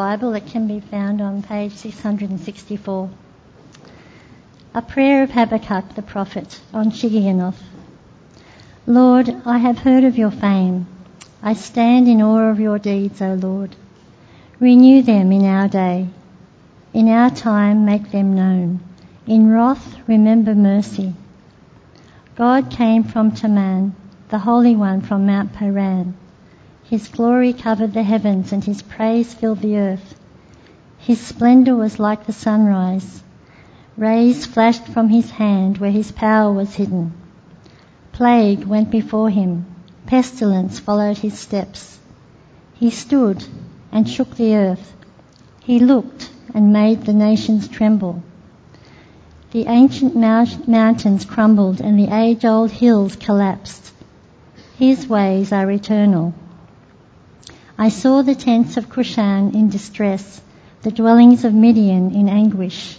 Bible that can be found on page 664. A prayer of Habakkuk the prophet on Shigionoth. Lord, I have heard of your fame. I stand in awe of your deeds, O Lord. Renew them in our day. In our time, make them known. In wrath, remember mercy. God came from Teman, the Holy One from Mount Paran. His glory covered the heavens and his praise filled the earth. His splendour was like the sunrise. Rays flashed from his hand where his power was hidden. Plague went before him. Pestilence followed his steps. He stood and shook the earth. He looked and made the nations tremble. The ancient mountains crumbled and the age old hills collapsed. His ways are eternal. I saw the tents of Cushan in distress, the dwellings of Midian in anguish.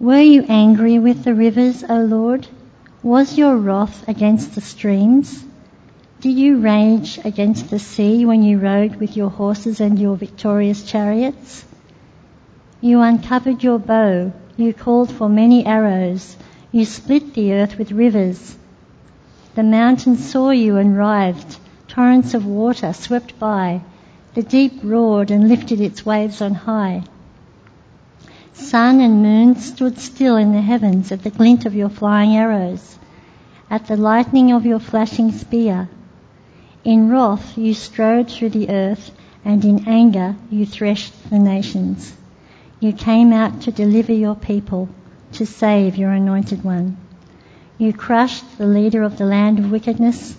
Were you angry with the rivers, O Lord? Was your wrath against the streams? Did you rage against the sea when you rode with your horses and your victorious chariots? You uncovered your bow, you called for many arrows, you split the earth with rivers. The mountains saw you and writhed, torrents of water swept by, the deep roared and lifted its waves on high. Sun and moon stood still in the heavens at the glint of your flying arrows, at the lightning of your flashing spear. In wrath you strode through the earth, and in anger you threshed the nations. You came out to deliver your people, to save your anointed one. You crushed the leader of the land of wickedness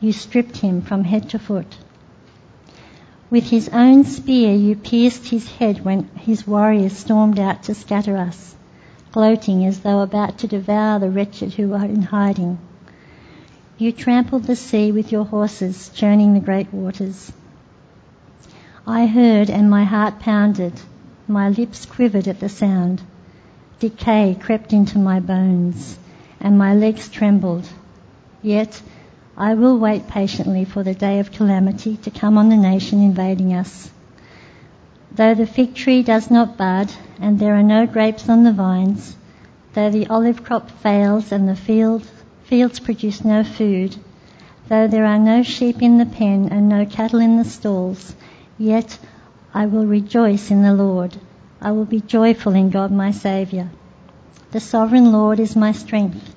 you stripped him from head to foot. With his own spear you pierced his head when his warriors stormed out to scatter us, gloating as though about to devour the wretched who are in hiding. You trampled the sea with your horses, churning the great waters. I heard and my heart pounded, my lips quivered at the sound. Decay crept into my bones, and my legs trembled. Yet I will wait patiently for the day of calamity to come on the nation invading us. Though the fig tree does not bud, and there are no grapes on the vines, though the olive crop fails and the field, fields produce no food, though there are no sheep in the pen and no cattle in the stalls, yet I will rejoice in the Lord. I will be joyful in God my Saviour. The sovereign Lord is my strength.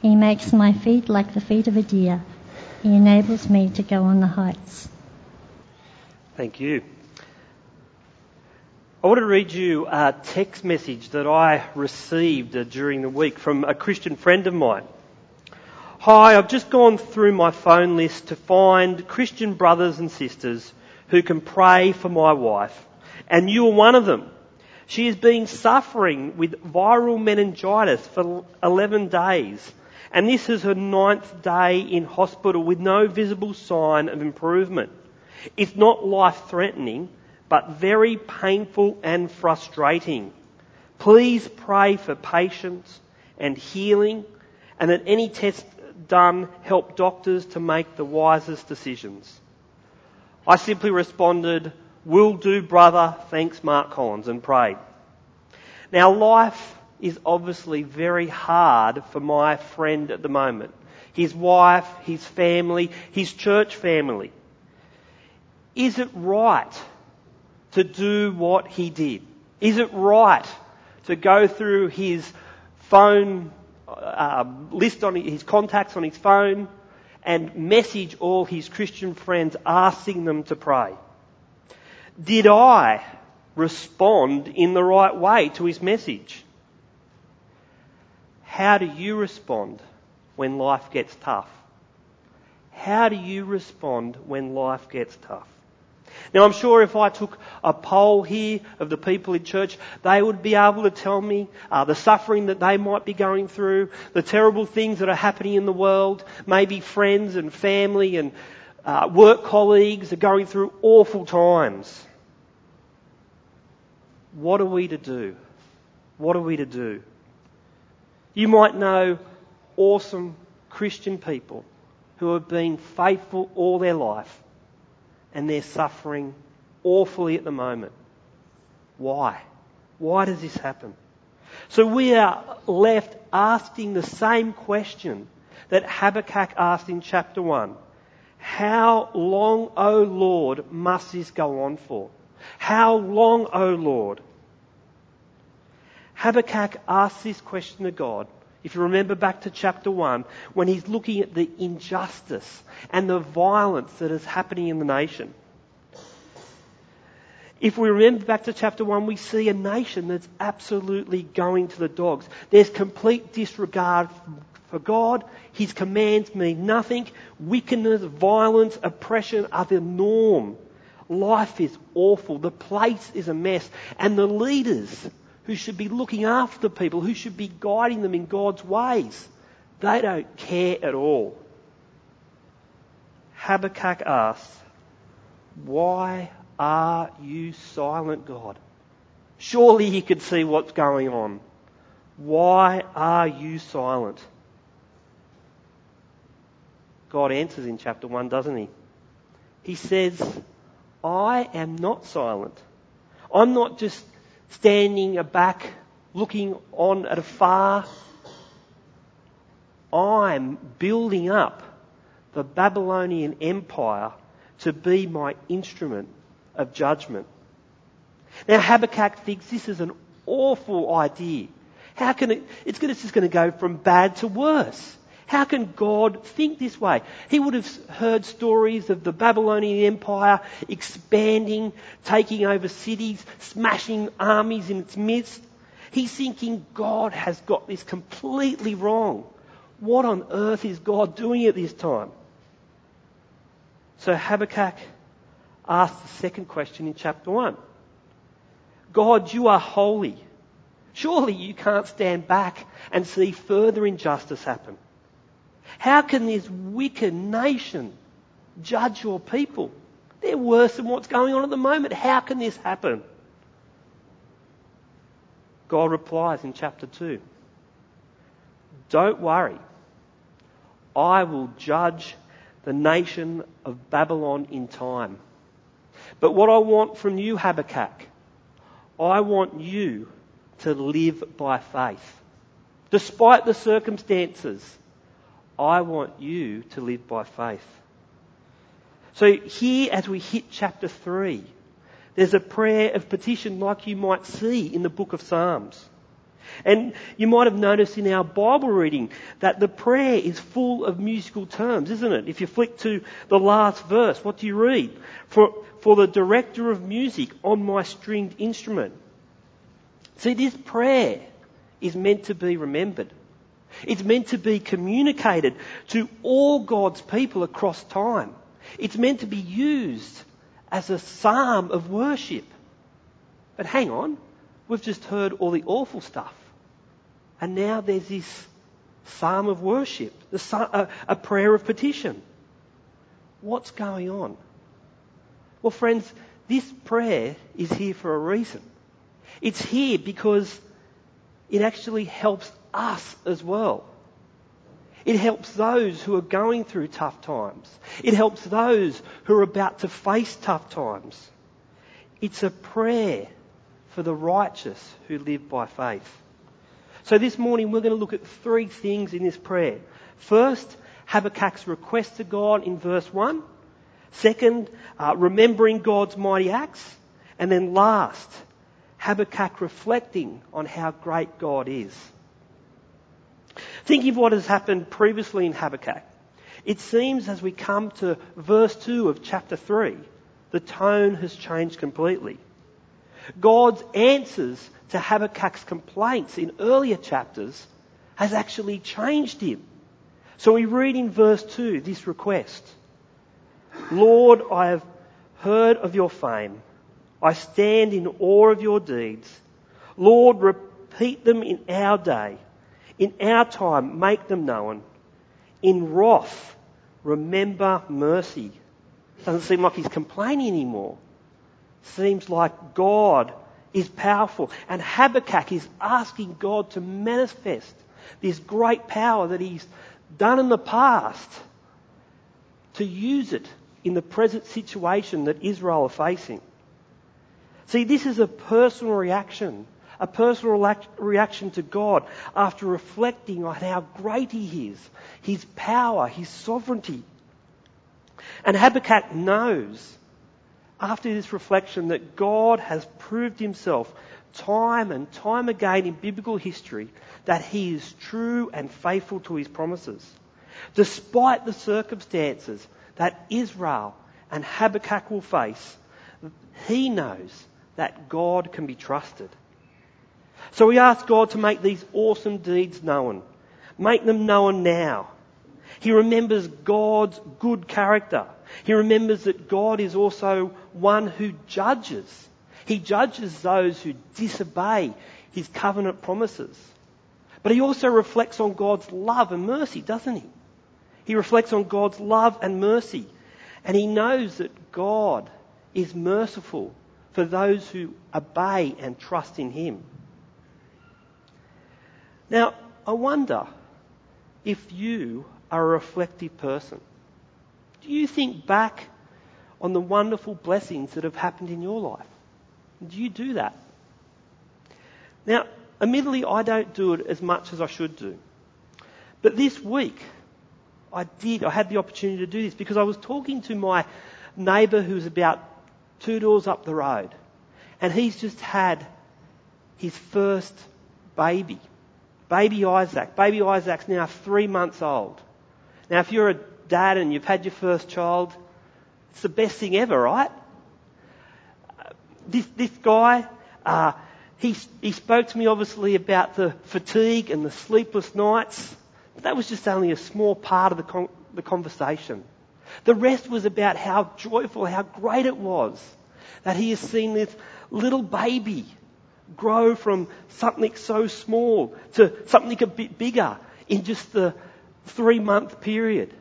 He makes my feet like the feet of a deer. He enables me to go on the heights. Thank you. I want to read you a text message that I received uh, during the week from a Christian friend of mine. Hi, I've just gone through my phone list to find Christian brothers and sisters who can pray for my wife, and you are one of them. She has been suffering with viral meningitis for 11 days and this is her ninth day in hospital with no visible sign of improvement. It's not life threatening, but very painful and frustrating. Please pray for patience and healing and that any test done help doctors to make the wisest decisions. I simply responded, will do brother, thanks Mark Collins and prayed. Now life is obviously very hard for my friend at the moment. His wife, his family, his church family. Is it right to do what he did? Is it right to go through his phone uh, list on his contacts on his phone and message all his Christian friends asking them to pray? Did I respond in the right way to his message? How do you respond when life gets tough? How do you respond when life gets tough? Now I'm sure if I took a poll here of the people in church, they would be able to tell me uh, the suffering that they might be going through, the terrible things that are happening in the world, maybe friends and family and uh, work colleagues are going through awful times. What are we to do? What are we to do? You might know awesome Christian people who have been faithful all their life and they're suffering awfully at the moment. Why? Why does this happen? So we are left asking the same question that Habakkuk asked in chapter 1. How long, O Lord, must this go on for? How long, O Lord? Habakkuk asks this question to God. If you remember back to chapter 1, when he's looking at the injustice and the violence that is happening in the nation. If we remember back to chapter 1, we see a nation that's absolutely going to the dogs. There's complete disregard for God. His commands mean nothing. Wickedness, violence, oppression are the norm. Life is awful. The place is a mess. And the leaders who should be looking after people, who should be guiding them in God's ways, they don't care at all. Habakkuk asks, Why are you silent, God? Surely he could see what's going on. Why are you silent? God answers in chapter 1, doesn't he? He says, I am not silent. I'm not just standing back, looking on at afar. I'm building up the Babylonian Empire to be my instrument of judgment. Now Habakkuk thinks this is an awful idea. How can it, it's just going to go from bad to worse. How can God think this way? He would have heard stories of the Babylonian Empire expanding, taking over cities, smashing armies in its midst. He's thinking God has got this completely wrong. What on earth is God doing at this time? So Habakkuk asks the second question in chapter 1. God, you are holy. Surely you can't stand back and see further injustice happen. How can this wicked nation judge your people? They're worse than what's going on at the moment. How can this happen? God replies in chapter 2 Don't worry. I will judge the nation of Babylon in time. But what I want from you, Habakkuk, I want you to live by faith. Despite the circumstances, I want you to live by faith. So here, as we hit chapter 3, there's a prayer of petition like you might see in the book of Psalms. And you might have noticed in our Bible reading that the prayer is full of musical terms, isn't it? If you flick to the last verse, what do you read? For, for the director of music on my stringed instrument. See, this prayer is meant to be remembered. It's meant to be communicated to all God's people across time. It's meant to be used as a psalm of worship. But hang on, we've just heard all the awful stuff. And now there's this psalm of worship, uh, a prayer of petition. What's going on? Well, friends, this prayer is here for a reason. It's here because it actually helps us as well. It helps those who are going through tough times. It helps those who are about to face tough times. It's a prayer for the righteous who live by faith. So this morning we're going to look at three things in this prayer. First, Habakkuk's request to God in verse 1. Second, uh, remembering God's mighty acts. And then last, Habakkuk reflecting on how great God is. Thinking of what has happened previously in Habakkuk, it seems as we come to verse 2 of chapter 3, the tone has changed completely. God's answers to Habakkuk's complaints in earlier chapters has actually changed him. So we read in verse 2 this request Lord, I have heard of your fame. I stand in awe of your deeds. Lord, repeat them in our day. In our time, make them known. In wrath, remember mercy. Doesn't seem like he's complaining anymore. Seems like God is powerful. And Habakkuk is asking God to manifest this great power that he's done in the past to use it in the present situation that Israel are facing. See, this is a personal reaction, a personal reaction to God after reflecting on how great He is, His power, His sovereignty. And Habakkuk knows after this reflection that God has proved Himself time and time again in biblical history that He is true and faithful to His promises. Despite the circumstances that Israel and Habakkuk will face, he knows that God can be trusted. So we ask God to make these awesome deeds known. Make them known now. He remembers God's good character. He remembers that God is also one who judges. He judges those who disobey his covenant promises. But he also reflects on God's love and mercy, doesn't he? He reflects on God's love and mercy. And he knows that God is merciful for those who obey and trust in him. Now, I wonder if you are a reflective person. Do you think back on the wonderful blessings that have happened in your life? Do you do that? Now, admittedly, I don't do it as much as I should do. But this week, I did, I had the opportunity to do this because I was talking to my neighbour who's about two doors up the road. And he's just had his first baby. Baby Isaac. Baby Isaac's now three months old. Now, if you're a dad and you've had your first child, it's the best thing ever, right? This, this guy, uh, he, he spoke to me obviously about the fatigue and the sleepless nights. But that was just only a small part of the, con- the conversation. The rest was about how joyful, how great it was that he has seen this little baby grow from something so small to something a bit bigger in just the three month period.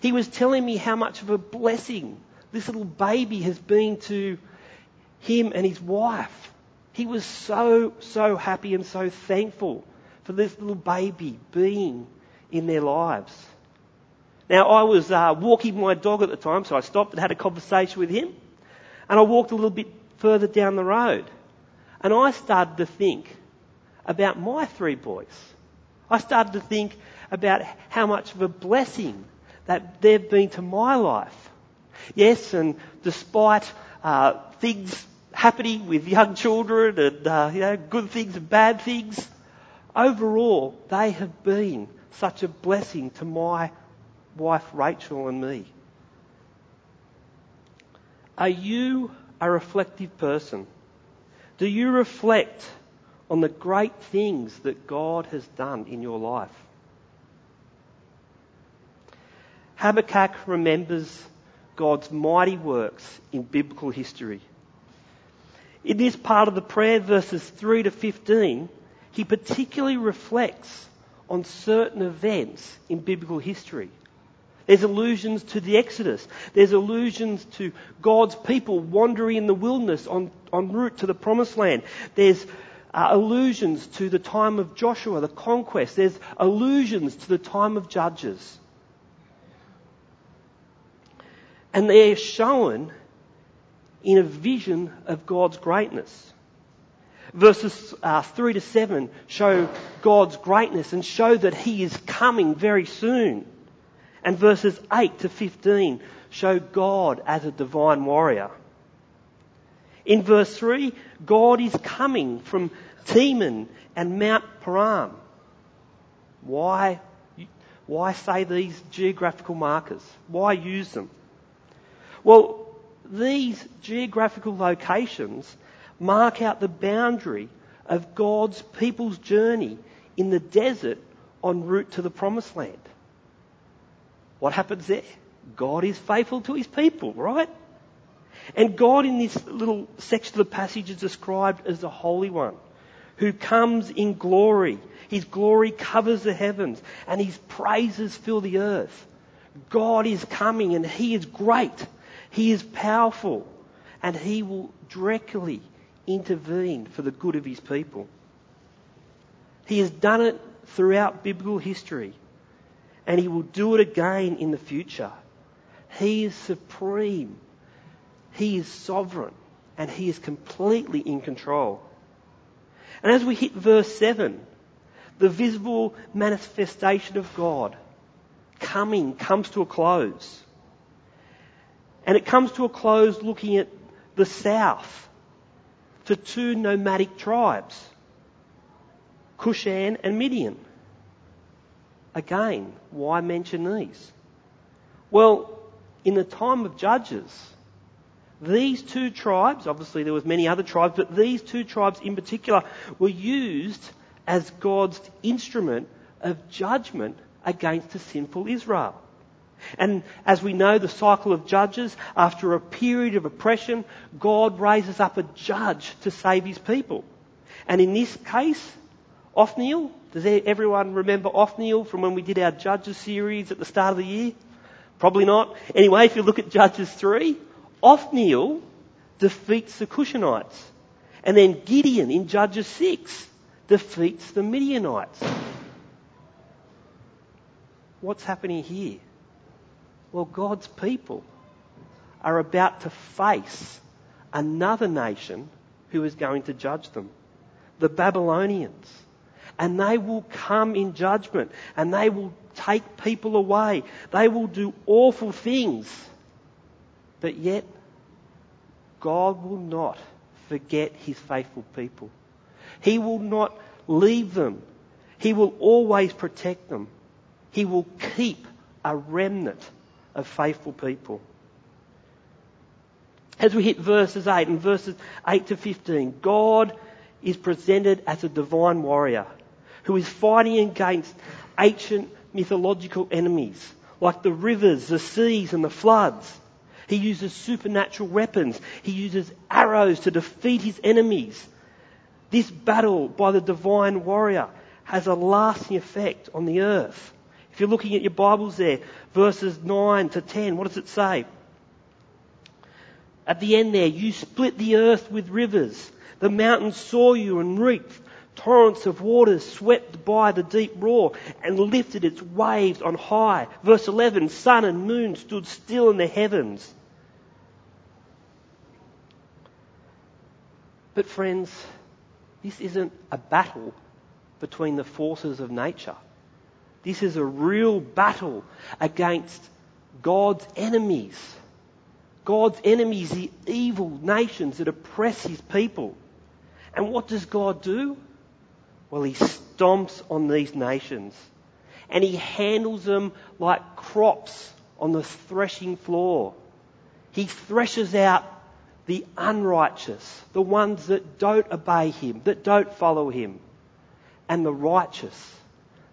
He was telling me how much of a blessing this little baby has been to him and his wife. He was so, so happy and so thankful for this little baby being in their lives. Now, I was uh, walking my dog at the time, so I stopped and had a conversation with him. And I walked a little bit further down the road. And I started to think about my three boys. I started to think about how much of a blessing that they've been to my life. Yes, and despite uh, things happening with young children and uh, you know good things and bad things, overall they have been such a blessing to my wife Rachel and me. Are you a reflective person? Do you reflect on the great things that God has done in your life? Habakkuk remembers God's mighty works in biblical history. In this part of the prayer, verses 3 to 15, he particularly reflects on certain events in biblical history. There's allusions to the Exodus. There's allusions to God's people wandering in the wilderness on, en route to the promised land. There's uh, allusions to the time of Joshua, the conquest. There's allusions to the time of Judges. And they're shown in a vision of God's greatness. Verses uh, 3 to 7 show God's greatness and show that He is coming very soon. And verses 8 to 15 show God as a divine warrior. In verse 3, God is coming from Teman and Mount Paran. Why, why say these geographical markers? Why use them? Well, these geographical locations mark out the boundary of God's people's journey in the desert en route to the promised land. What happens there? God is faithful to his people, right? And God in this little section of the passage is described as the Holy One who comes in glory. His glory covers the heavens and his praises fill the earth. God is coming and he is great. He is powerful and he will directly intervene for the good of his people. He has done it throughout biblical history, and he will do it again in the future. He is supreme, he is sovereign, and He is completely in control. And as we hit verse 7, the visible manifestation of God coming comes to a close. And it comes to a close looking at the south to two nomadic tribes, Cushan and Midian. Again, why mention these? Well, in the time of Judges, these two tribes, obviously there was many other tribes, but these two tribes in particular were used as God's instrument of judgment against a sinful Israel. And as we know, the cycle of judges, after a period of oppression, God raises up a judge to save his people. And in this case, Othniel, does everyone remember Othniel from when we did our Judges series at the start of the year? Probably not. Anyway, if you look at Judges 3, Othniel defeats the Cushanites. And then Gideon in Judges 6 defeats the Midianites. What's happening here? Well, God's people are about to face another nation who is going to judge them. The Babylonians. And they will come in judgment and they will take people away. They will do awful things. But yet, God will not forget his faithful people. He will not leave them. He will always protect them. He will keep a remnant of faithful people. As we hit verses 8 and verses 8 to 15, God is presented as a divine warrior who is fighting against ancient mythological enemies like the rivers, the seas, and the floods. He uses supernatural weapons. He uses arrows to defeat his enemies. This battle by the divine warrior has a lasting effect on the earth. If you're looking at your Bibles there, verses 9 to 10, what does it say? At the end there, you split the earth with rivers. The mountains saw you and reeked. Torrents of waters swept by the deep roar and lifted its waves on high. Verse 11, sun and moon stood still in the heavens. But friends, this isn't a battle between the forces of nature. This is a real battle against God's enemies. God's enemies, the evil nations that oppress his people. And what does God do? Well, he stomps on these nations and he handles them like crops on the threshing floor. He threshes out the unrighteous, the ones that don't obey him, that don't follow him, and the righteous,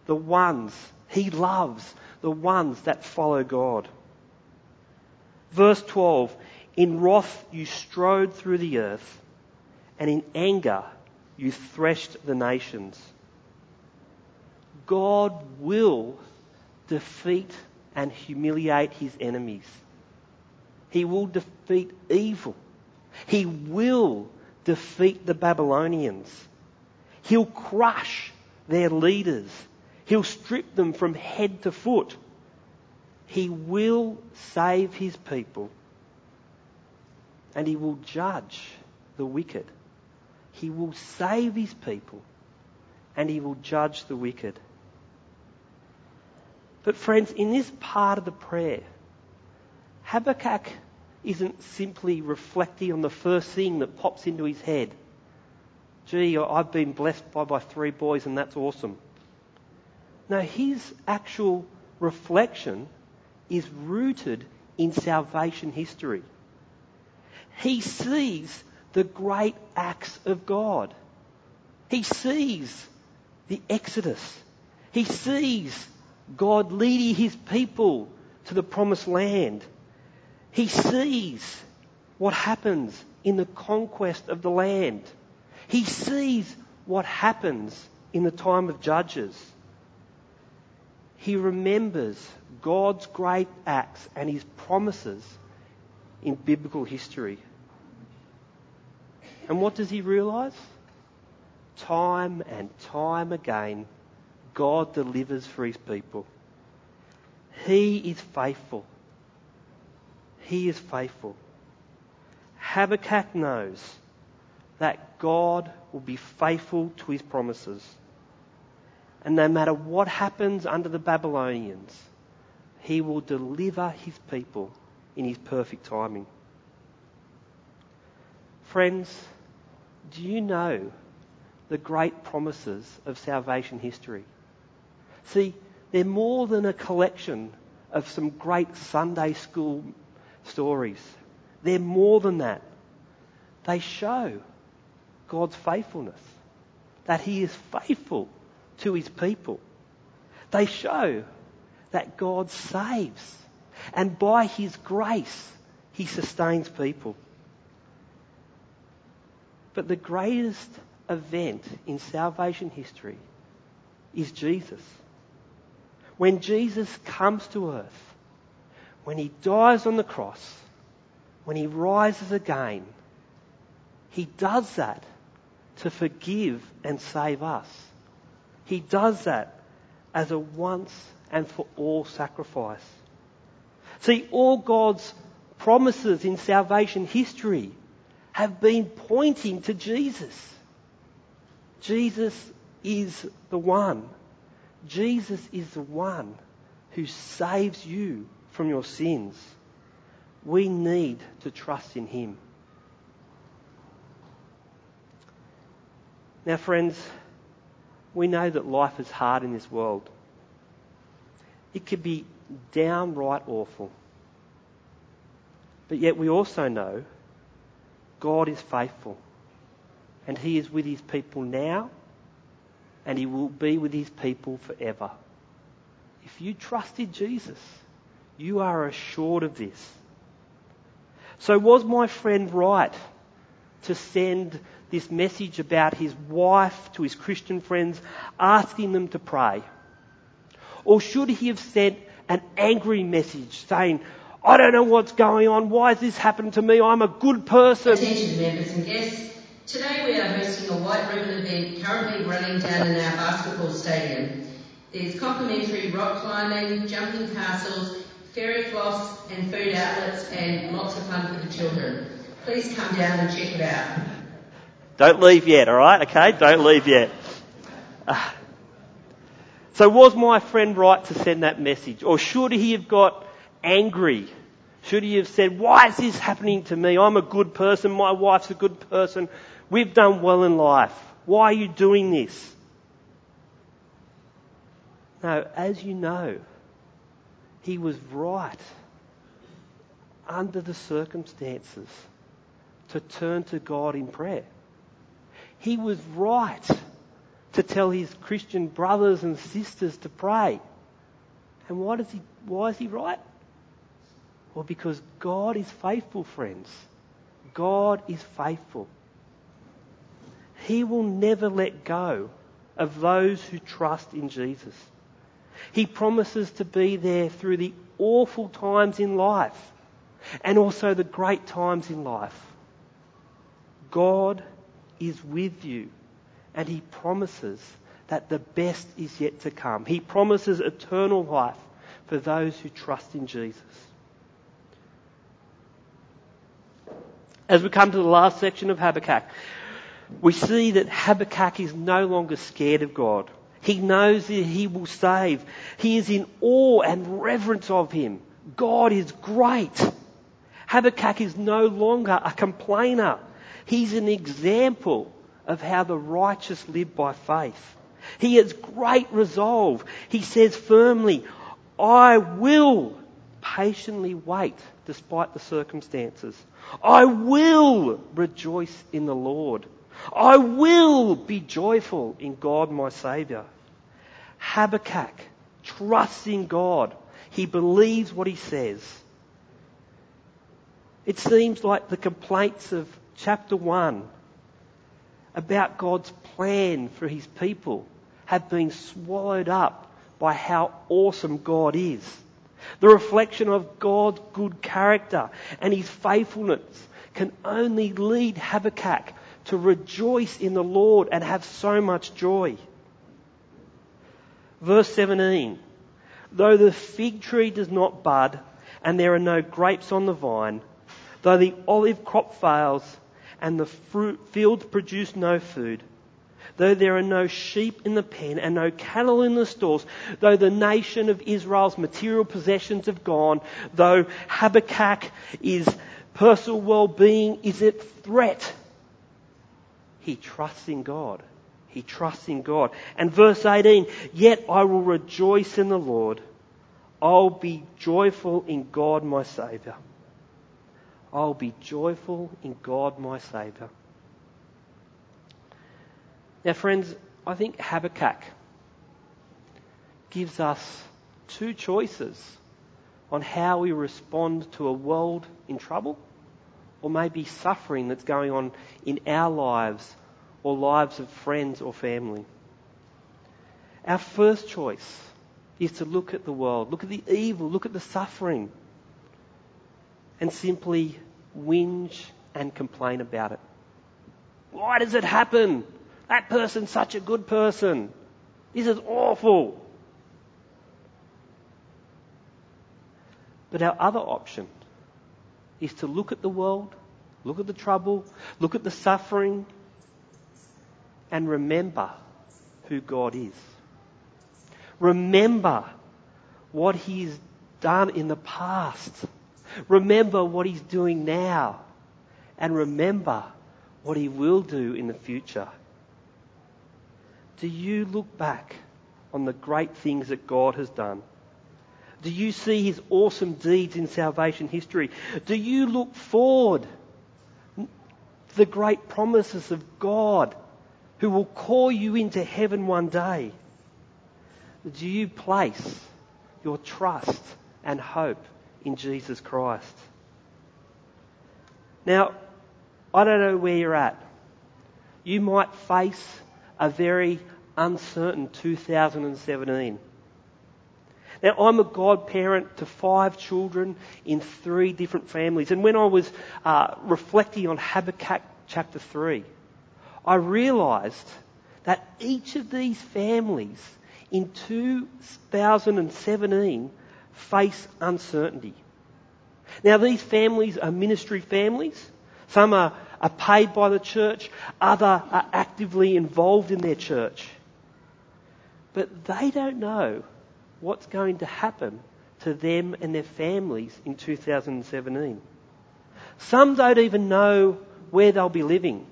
the ones he loves, the ones that follow God. Verse 12, in wrath you strode through the earth, and in anger you threshed the nations. God will defeat and humiliate his enemies. He will defeat evil. He will defeat the Babylonians. He'll crush their leaders. He'll strip them from head to foot. He will save his people. And he will judge the wicked. He will save his people and he will judge the wicked. But friends, in this part of the prayer, Habakkuk isn't simply reflecting on the first thing that pops into his head. Gee, I've been blessed by my three boys and that's awesome. No, his actual reflection is rooted in salvation history. He sees the great acts of God. He sees the Exodus. He sees God leading his people to the promised land. He sees what happens in the conquest of the land. He sees what happens in the time of Judges. He remembers God's great acts and his promises in biblical history. And what does he realize? Time and time again, God delivers for his people. He is faithful. He is faithful. Habakkuk knows that God will be faithful to his promises. And no matter what happens under the Babylonians, he will deliver his people in his perfect timing. Friends, do you know the great promises of salvation history? See, they're more than a collection of some great Sunday school stories. They're more than that. They show God's faithfulness, that He is faithful to His people. They show that God saves, and by His grace, He sustains people. But the greatest event in salvation history is Jesus. When Jesus comes to earth, when he dies on the cross, when he rises again, he does that to forgive and save us. He does that as a once and for all sacrifice. See, all God's promises in salvation history have been pointing to Jesus. Jesus is the one. Jesus is the one who saves you from your sins. We need to trust in him. Now, friends, we know that life is hard in this world. It could be downright awful. But yet we also know God is faithful. And He is with His people now, and He will be with His people forever. If you trusted Jesus, you are assured of this. So, was my friend right to send this message about his wife to his Christian friends, asking them to pray? Or should he have sent an angry message saying, I don't know what's going on. Why has this happened to me? I'm a good person. Attention members and guests. Today we are hosting a white ribbon event currently running down in our basketball stadium. There's complimentary rock climbing, jumping castles, fairy floss and food outlets and lots of fun for the children. Please come down and check it out. Don't leave yet, alright? Okay? Don't leave yet. Uh, so was my friend right to send that message? Or should he have got angry? Should he have said, why is this happening to me? I'm a good person. My wife's a good person. We've done well in life. Why are you doing this? No, as you know, he was right under the circumstances to turn to God in prayer. He was right to tell his Christian brothers and sisters to pray. And why does he, why is he right? Well, because God is faithful, friends. God is faithful. He will never let go of those who trust in Jesus. He promises to be there through the awful times in life and also the great times in life. God is with you and He promises that the best is yet to come. He promises eternal life for those who trust in Jesus. As we come to the last section of Habakkuk, we see that Habakkuk is no longer scared of God. He knows that he will save. He is in awe and reverence of him. God is great. Habakkuk is no longer a complainer. He's an example of how the righteous live by faith. He has great resolve. He says firmly, I will patiently wait despite the circumstances. I will rejoice in the Lord. I will be joyful in God my Saviour. Habakkuk trusts in God. He believes what he says. It seems like the complaints of chapter 1 about God's plan for his people have been swallowed up by how awesome God is. The reflection of God's good character and his faithfulness can only lead Habakkuk to rejoice in the Lord and have so much joy. Verse 17. Though the fig tree does not bud and there are no grapes on the vine, Though the olive crop fails and the fruit fields produce no food, though there are no sheep in the pen and no cattle in the stalls, though the nation of Israel's material possessions have gone, though Habakkuk is personal well-being is at threat, he trusts in God. He trusts in God. And verse 18, yet I will rejoice in the Lord. I'll be joyful in God my Saviour. I'll be joyful in God my Saviour. Now, friends, I think Habakkuk gives us two choices on how we respond to a world in trouble or maybe suffering that's going on in our lives or lives of friends or family. Our first choice is to look at the world, look at the evil, look at the suffering, and simply whinge and complain about it. Why does it happen? That person's such a good person. This is awful. But our other option is to look at the world, look at the trouble, look at the suffering, and remember who God is. Remember what He's done in the past. Remember what He's doing now. And remember what He will do in the future. Do you look back on the great things that God has done? Do you see His awesome deeds in salvation history? Do you look forward to the great promises of God who will call you into heaven one day? Do you place your trust and hope in Jesus Christ? Now, I don't know where you're at. You might face a very uncertain 2017. Now, I'm a godparent to five children in three different families. And when I was uh, reflecting on Habakkuk chapter 3, I realised that each of these families in 2017 face uncertainty. Now, these families are ministry families. Some are, are paid by the church, other are actively involved in their church. But they don't know what's going to happen to them and their families in 2017. Some don't even know where they'll be living.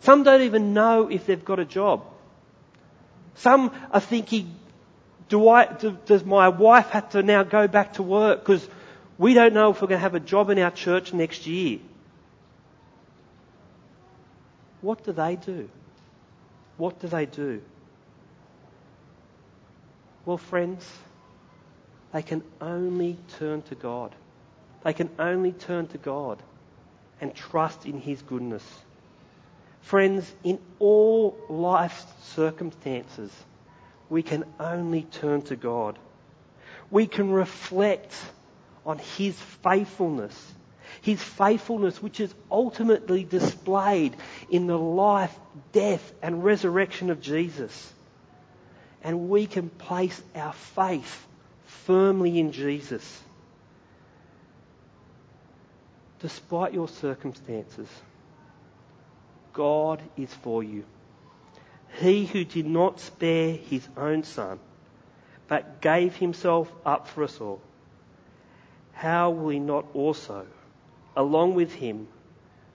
Some don't even know if they've got a job. Some are thinking, do I, do, does my wife have to now go back to work because we don't know if we're going to have a job in our church next year? What do they do? What do they do? Well, friends, they can only turn to God. They can only turn to God and trust in His goodness. Friends, in all life's circumstances, we can only turn to God. We can reflect on His faithfulness. His faithfulness, which is ultimately displayed in the life, death, and resurrection of Jesus. And we can place our faith firmly in Jesus. Despite your circumstances, God is for you. He who did not spare his own son, but gave himself up for us all, how will he not also, along with him,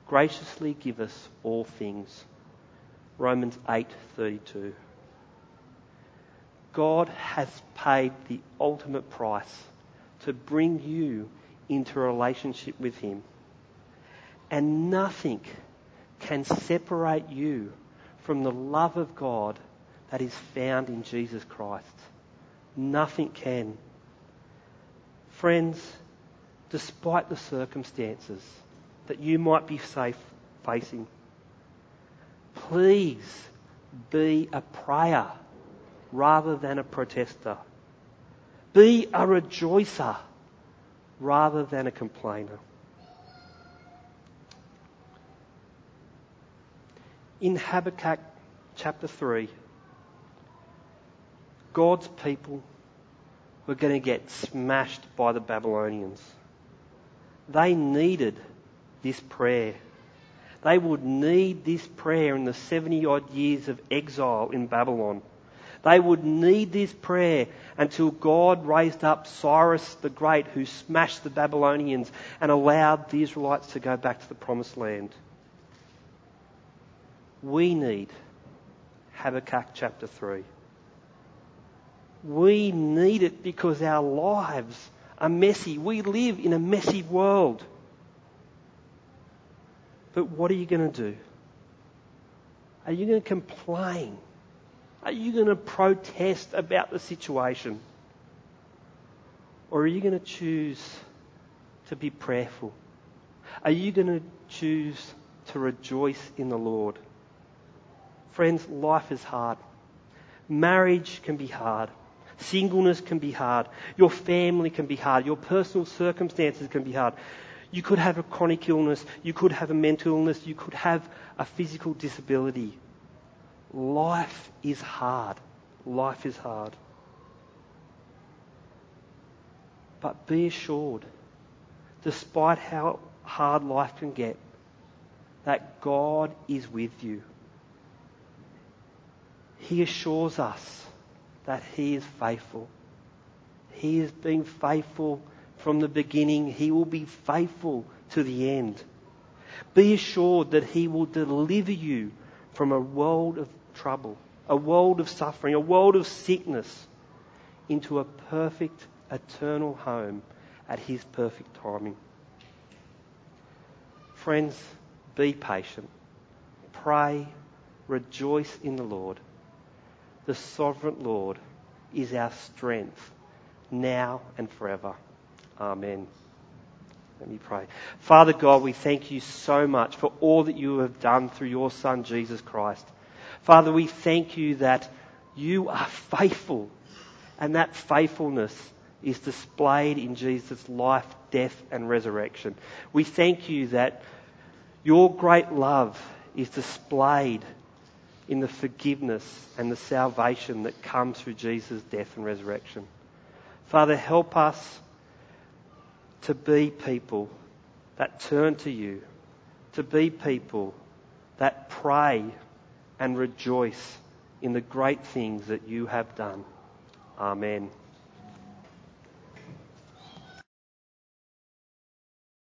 graciously give us all things? Romans 8:32. God has paid the ultimate price to bring you into relationship with him. And nothing can separate you from the love of God that is found in Jesus Christ. Nothing can. Friends, despite the circumstances that you might be safe facing, please be a prayer rather than a protester. Be a rejoicer rather than a complainer. in Habakkuk chapter 3, God's people were going to get smashed by the Babylonians. They needed this prayer. They would need this prayer in the 70 odd years of exile in Babylon. They would need this prayer until God raised up Cyrus the Great, who smashed the Babylonians and allowed the Israelites to go back to the promised land. We need Habakkuk chapter 3. We need it because our lives are messy. We live in a messy world. But what are you going to do? Are you going to complain? Are you going to protest about the situation? Or are you going to choose to be prayerful? Are you going to choose to rejoice in the Lord? Friends, life is hard. Marriage can be hard. Singleness can be hard. Your family can be hard. Your personal circumstances can be hard. You could have a chronic illness. You could have a mental illness. You could have a physical disability. Life is hard. Life is hard. But be assured, despite how hard life can get, that God is with you. He assures us that He is faithful. He has been faithful from the beginning. He will be faithful to the end. Be assured that He will deliver you from a world of trouble, a world of suffering, a world of sickness, into a perfect, eternal home at His perfect timing. Friends, be patient. Pray. Rejoice in the Lord. The sovereign Lord is our strength now and forever. Amen. Let me pray. Father God, we thank you so much for all that you have done through your Son, Jesus Christ. Father, we thank you that you are faithful and that faithfulness is displayed in Jesus' life, death, and resurrection. We thank you that your great love is displayed in the forgiveness and the salvation that comes through Jesus' death and resurrection. Father, help us to be people that turn to you, to be people that pray and rejoice in the great things that you have done. Amen.